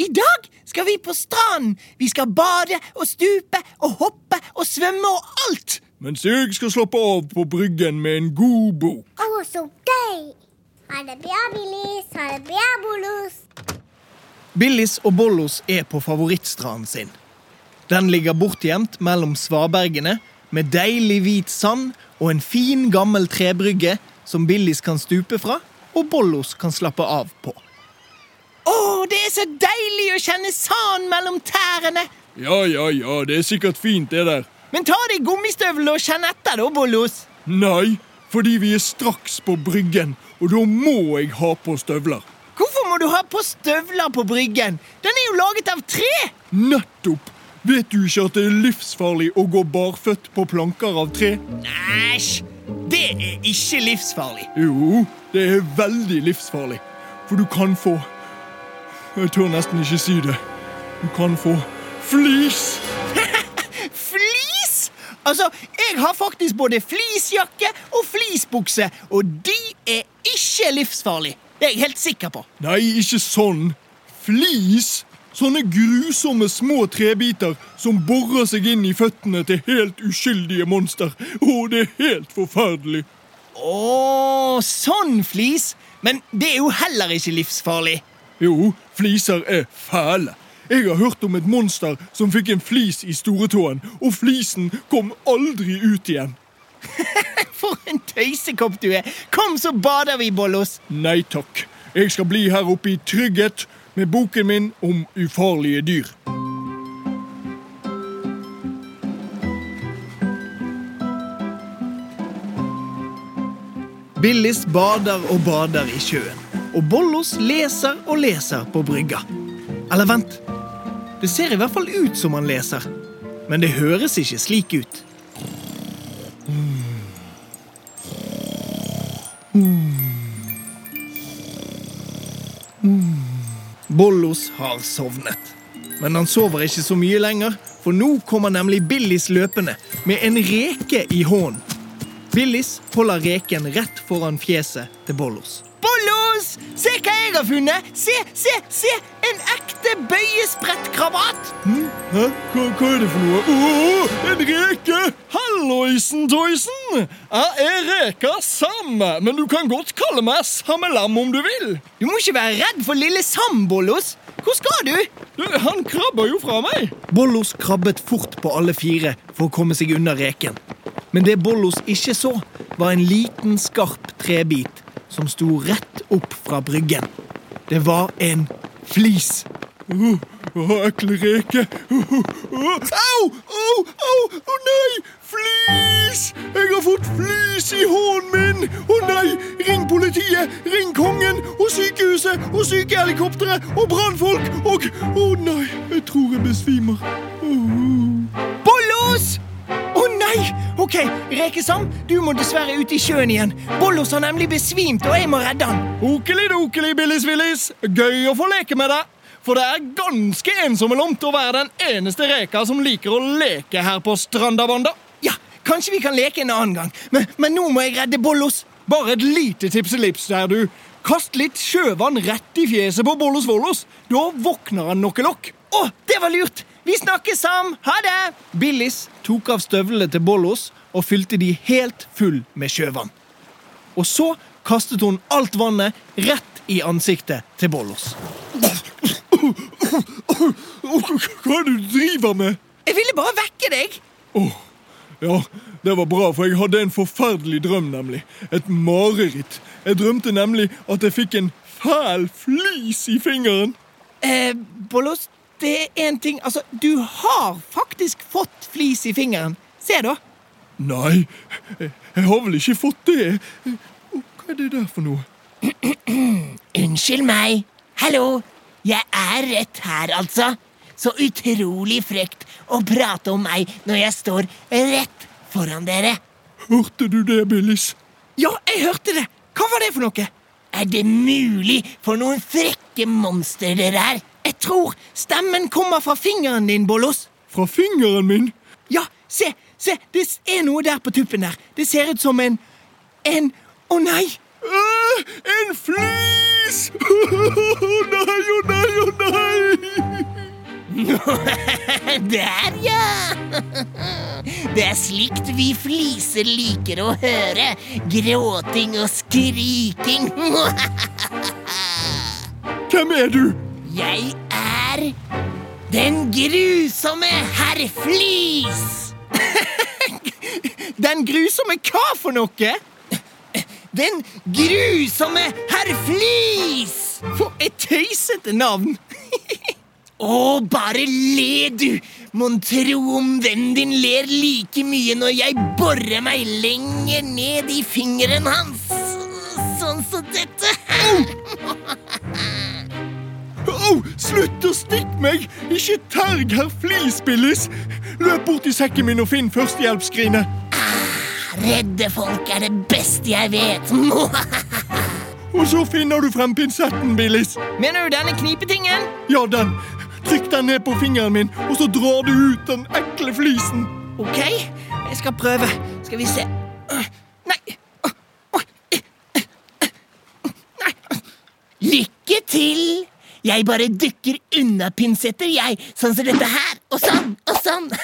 I dag skal vi på stranden. Vi skal bade og stupe og hoppe og svømme og alt. Mens jeg skal slappe av på bryggen med en god bok. Å, så gøy! Ha det bra, Billis. Ha det bra, Bollos. Billis og Bollos er på favorittstranden sin. Den ligger bortgjemt mellom svabergene med deilig hvit sand og en fin, gammel trebrygge som Billis kan stupe fra, og Bollos kan slappe av på. Å, det er så deilig å kjenne sand mellom tærne. Ja, ja, ja, det er sikkert fint, det der. Men ta deg gummistøvlene og kjenn etter, da, Bollos. Nei, fordi vi er straks på bryggen, og da må jeg ha på støvler. Hvorfor må du ha på støvler på bryggen? Den er jo laget av tre. Nettopp! Vet du ikke at det er livsfarlig å gå barføtt på planker av tre? Æsj! Det er ikke livsfarlig. Jo, det er veldig livsfarlig. For du kan få Jeg tør nesten ikke si det. Du kan få flis. Flis? Altså, jeg har faktisk både flisjakke og flisbukse, og de er ikke livsfarlige. Det er jeg helt sikker på. Nei, ikke sånn. Flis? Sånne grusomme små trebiter som borer seg inn i føttene til helt uskyldige monster. Å, det er helt forferdelig. Å, sånn flis. Men det er jo heller ikke livsfarlig. Jo, fliser er fæle. Jeg har hørt om et monster som fikk en flis i storetåen, og flisen kom aldri ut igjen. For en tøysekopp du er. Kom, så bader vi, Bollos. Nei takk. Jeg skal bli her oppe i trygghet med boken min om ufarlige dyr. Billis bader og bader i sjøen, og Bollos leser og leser på brygga. Eller vent, det ser i hvert fall ut som han leser, men det høres ikke slik ut. Bollos har sovnet. Men han sover ikke så mye lenger, for nå kommer nemlig Billis løpende med en reke i hånden. Billis holder reken rett foran fjeset til Bollos. Har funnet! Se, se, se! En ekte bøyesprettkrabat! Hæ? Hva, hva er det for noe? Oh, en reke! Halloisen, toisen! Jeg er reka Sam, men du kan godt kalle meg Sammelam om du vil. Du må ikke være redd for lille Sam, Bollos. Hvor skal du? Du, Han krabber jo fra meg. Bollos krabbet fort på alle fire for å komme seg unna reken. Men det Bollos ikke så, var en liten, skarp trebit som sto rett opp fra bryggen. Det var en flis. Åh, oh, ekle reke. Åh, åh, Au! Au! Au! Å nei! Flis! Jeg har fått flis i hånden min! Å nei! Ring politiet! Ring kongen! Og sykehuset! Og sykehelikopteret! Og brannfolk! Og Å nei! Jeg tror jeg besvimer. Åh. Bollos! Ok, Rekesam, du må dessverre ut i sjøen igjen. Bollos har nemlig besvimt, og jeg må redde han. Okeli-dokeli, Billis-Willis. Gøy å få leke med deg. For det er ganske ensomt å være den eneste reka som liker å leke her på Strandabanda. Ja, kanskje vi kan leke en annen gang, men, men nå må jeg redde Bollos. Bare et lite tipselips der, du. Kast litt sjøvann rett i fjeset på Bollos Vollos. Da våkner han nokkelokk. Å, det var lurt! Vi snakkes, Sam. Ha det! Billis tok av støvlene til Bollos og fylte de helt full med sjøvann. Og så kastet hun alt vannet rett i ansiktet til Bollos. Hva er det du driver med? Jeg ville bare vekke deg. Ja, det var bra, for jeg hadde en forferdelig drøm, nemlig. Et mareritt. Jeg drømte nemlig at jeg fikk en fæl flis i fingeren. Eh, Bollos, det er en ting Altså, du har faktisk fått flis i fingeren. Se, da. Nei, jeg har vel ikke fått det. Hva er det der for noe? Unnskyld meg. Hallo. Jeg er rett her, altså. Så utrolig frekt å prate om meg når jeg står rett foran dere. Hørte du det, Billis? Ja, jeg hørte det. Hva var det for noe? Er det mulig for noen frekke monstre dere er? Jeg tror stemmen kommer fra fingeren din, Bollos. Fra fingeren min? Ja, se, se, det er noe der på tuppen der. Det ser ut som en En Å nei! Uh, en flis! Å nei, å nei, å nei! Der, ja! Det er slikt vi fliser liker å høre. Gråting og skriking. Hvem er du? Jeg er den grusomme herr Flis. Den grusomme hva for noe? Den grusomme herr Flis! For et tøysete navn. Å, bare le, du! Mon tro om vennen din ler like mye når jeg borer meg lenger ned i fingeren hans. Sånn som dette. Au! slutt å stikke meg! Ikke terg herr Flis, Billis! Løp bort i sekken min og finn førstehjelpsskrinet. Redde folk er det beste jeg vet. Og så finner du frem pinsetten, Billis. Mener du denne knipetingen? Ja, den. Trykk den ned på fingeren min, og så drar du ut den ekle flisen. Ok, jeg skal prøve. Skal vi se. Nei. Lykke til! Jeg bare dykker unna pinsetter, jeg. Sånn som dette her. Og sånn og sånn.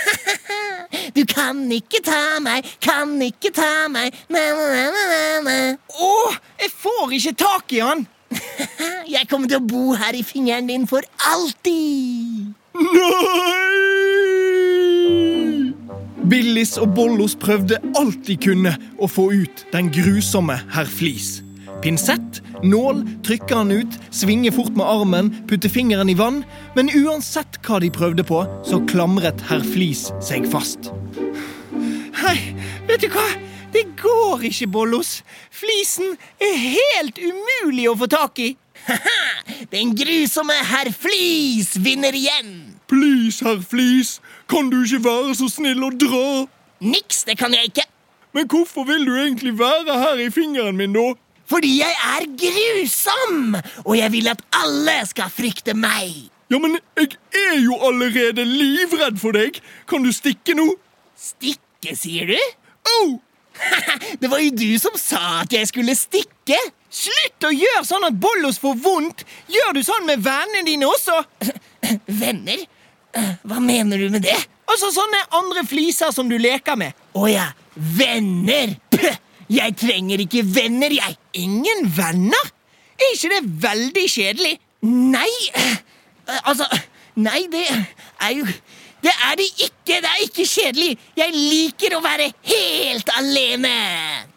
Du kan ikke ta meg, kan ikke ta meg. Na, na, na, na, na. Å, jeg får ikke tak i han. Jeg kommer til å bo her i fingeren din for alltid. Nei! Billis og Bollos prøvde alt de kunne å få ut den grusomme herr Flis. Pinsett, nål, trykker han ut, svinger fort med armen, putter fingeren i vann. Men uansett hva de prøvde på, så klamret herr Flis seg fast. Hei, vet du hva? Det går ikke, Bollos. Flisen er helt umulig å få tak i. Den grusomme herr Flis vinner igjen. Please, herr Flis, kan du ikke være så snill å dra? Niks, det kan jeg ikke. Men hvorfor vil du egentlig være her i fingeren min, da? Fordi jeg er grusom, og jeg vil at alle skal frykte meg. Ja, men jeg er jo allerede livredd for deg. Kan du stikke nå? Stikke, sier du? Oh. Det var jo du som sa at jeg skulle stikke. Slutt å gjøre sånn at Bollos får vondt! Gjør du sånn med vennene dine også? Venner? Hva mener du med det? Altså sånne andre fliser som du leker med. Å ja, venner! Jeg trenger ikke venner, jeg. Ingen venner? Er ikke det veldig kjedelig? Nei, altså Nei, det er jo Det er det ikke! Det er ikke kjedelig! Jeg liker å være helt alene!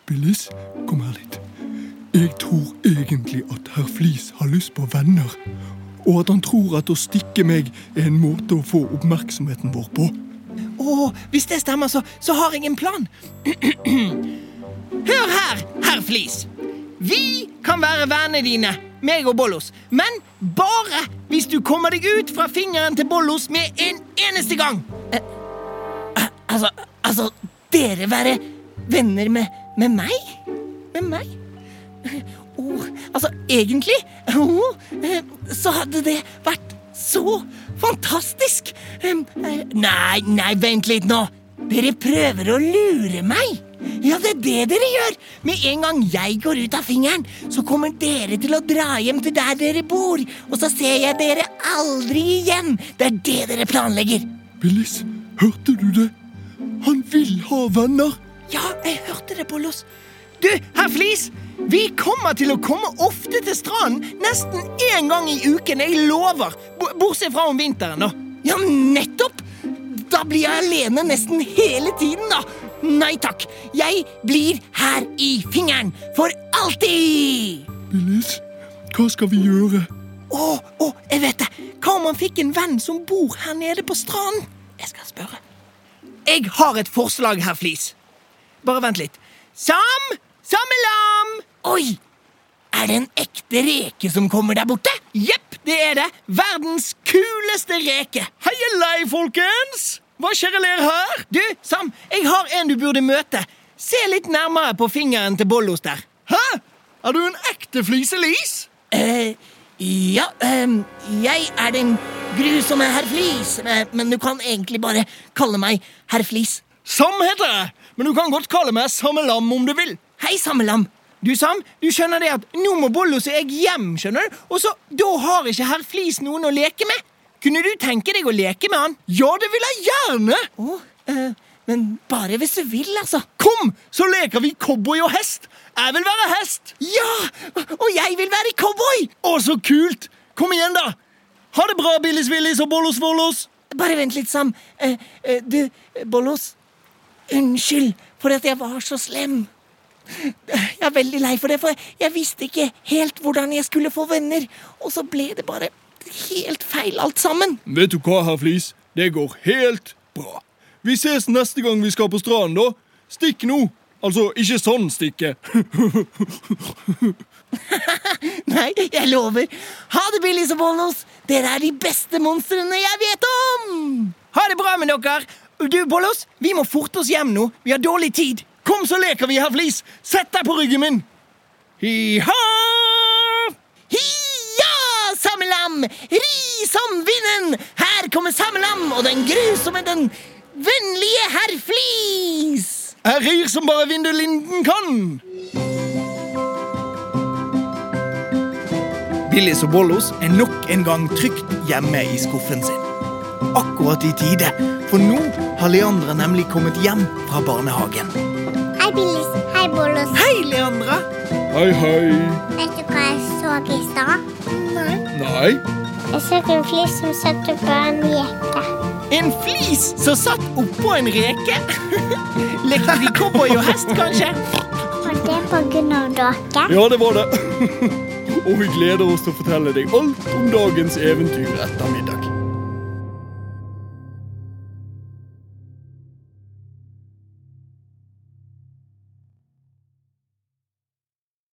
Billis, kom her litt. Jeg tror egentlig at herr Flis har lyst på venner. Og at han tror at å stikke meg er en måte å få oppmerksomheten vår på. Å, hvis det stemmer, så, så har jeg en plan. Hør her, herr Flis. Vi kan være vennene dine, meg og Bollos. Men bare hvis du kommer deg ut fra fingeren til Bollos med en eneste gang. Altså, altså Dere være venner med, med meg? Med meg? Oh, altså, egentlig oh, eh, så hadde det vært så fantastisk. Eh, Nei, nei, vent litt nå. Dere prøver å lure meg. Ja, det er det dere gjør. Med en gang jeg går ut av fingeren, så kommer dere til å dra hjem til der dere bor. Og så ser jeg dere aldri igjen. Det er det dere planlegger. Billis, hørte du det? Han vil ha venner. Ja, jeg hørte det, Bollos. Du, herr Flis, Vi kommer til å komme ofte til stranden. Nesten én gang i uken. Jeg lover. B bortsett fra om vinteren, da. Ja, nettopp! Da blir jeg alene nesten hele tiden, da. Nei takk. Jeg blir her i fingeren for alltid! Billis, hva skal vi gjøre? Å, å, jeg vet det. Hva om han fikk en venn som bor her nede på stranden? Jeg skal spørre. Jeg har et forslag, herr Flis. Bare vent litt. Sam! Sammelam! Oi! Er det en ekte reke som kommer der borte? Jepp, det er det. Verdens kuleste reke. Heielei, folkens! Hva skjer eller her? Du, Sam, jeg har en du burde møte. Se litt nærmere på fingeren til Bollos der. Hæ? Er du en ekte fliselis? Eh, ja, ehm, jeg er den grusomme herr Flis, eh, men du kan egentlig bare kalle meg herr Flis. Sam heter jeg, men du kan godt kalle meg Sammelam om du vil. Hei, Sammelam. Du, Sam, du skjønner det at nå må Bollos og jeg hjem, skjønner du? Og så, da har ikke herr Flis noen å leke med. Kunne du tenke deg å leke med han? Ja, det vil jeg gjerne! Oh, eh, men bare hvis du vil, altså. Kom, så leker vi cowboy og hest. Jeg vil være hest. Ja! Og jeg vil være cowboy! Å, så kult! Kom igjen, da. Ha det bra, Billis Willis og Bollos Vollos. Bare vent litt, Sam. Eh, eh, du, Bollos. Unnskyld for at jeg var så slem. Jeg er veldig lei for det, for jeg visste ikke helt hvordan jeg skulle få venner. Og så ble det bare helt feil, alt sammen. Vet du hva, herr Flis? Det går helt bra. Vi ses neste gang vi skal på stranden, da. Stikk nå. Altså, ikke sånn stikke. Nei, jeg lover. Ha det, Billis og Bollos. Dere er de beste monstrene jeg vet om! Ha det bra med dere. Du, Bollos, vi må forte oss hjem nå. Vi har dårlig tid. Kom, så leker vi, herr Flis. Sett deg på ryggen min. Hi-ha! Ri som vinden! Her kommer Sammelam og den grusomme, den vennlige herr Flis! Jeg rir som bare vindelinden kan. Billis og Bollos er nok en gang trygt hjemme i skuffen sin. Akkurat i tide, for nå har Leandra nemlig kommet hjem fra barnehagen. Hei, Billis. Hei, Bollos. Hei, Leandra! Hei, hei. Vet du hva jeg så i stad? Nei. Jeg så en flis som satt på en reke. En flis som satt oppå en reke. Lekte de cowboy og hest, kanskje? Var det på grunn av dere. Ja, det var det. Og vi gleder oss til å fortelle deg alt om dagens eventyr etter middag.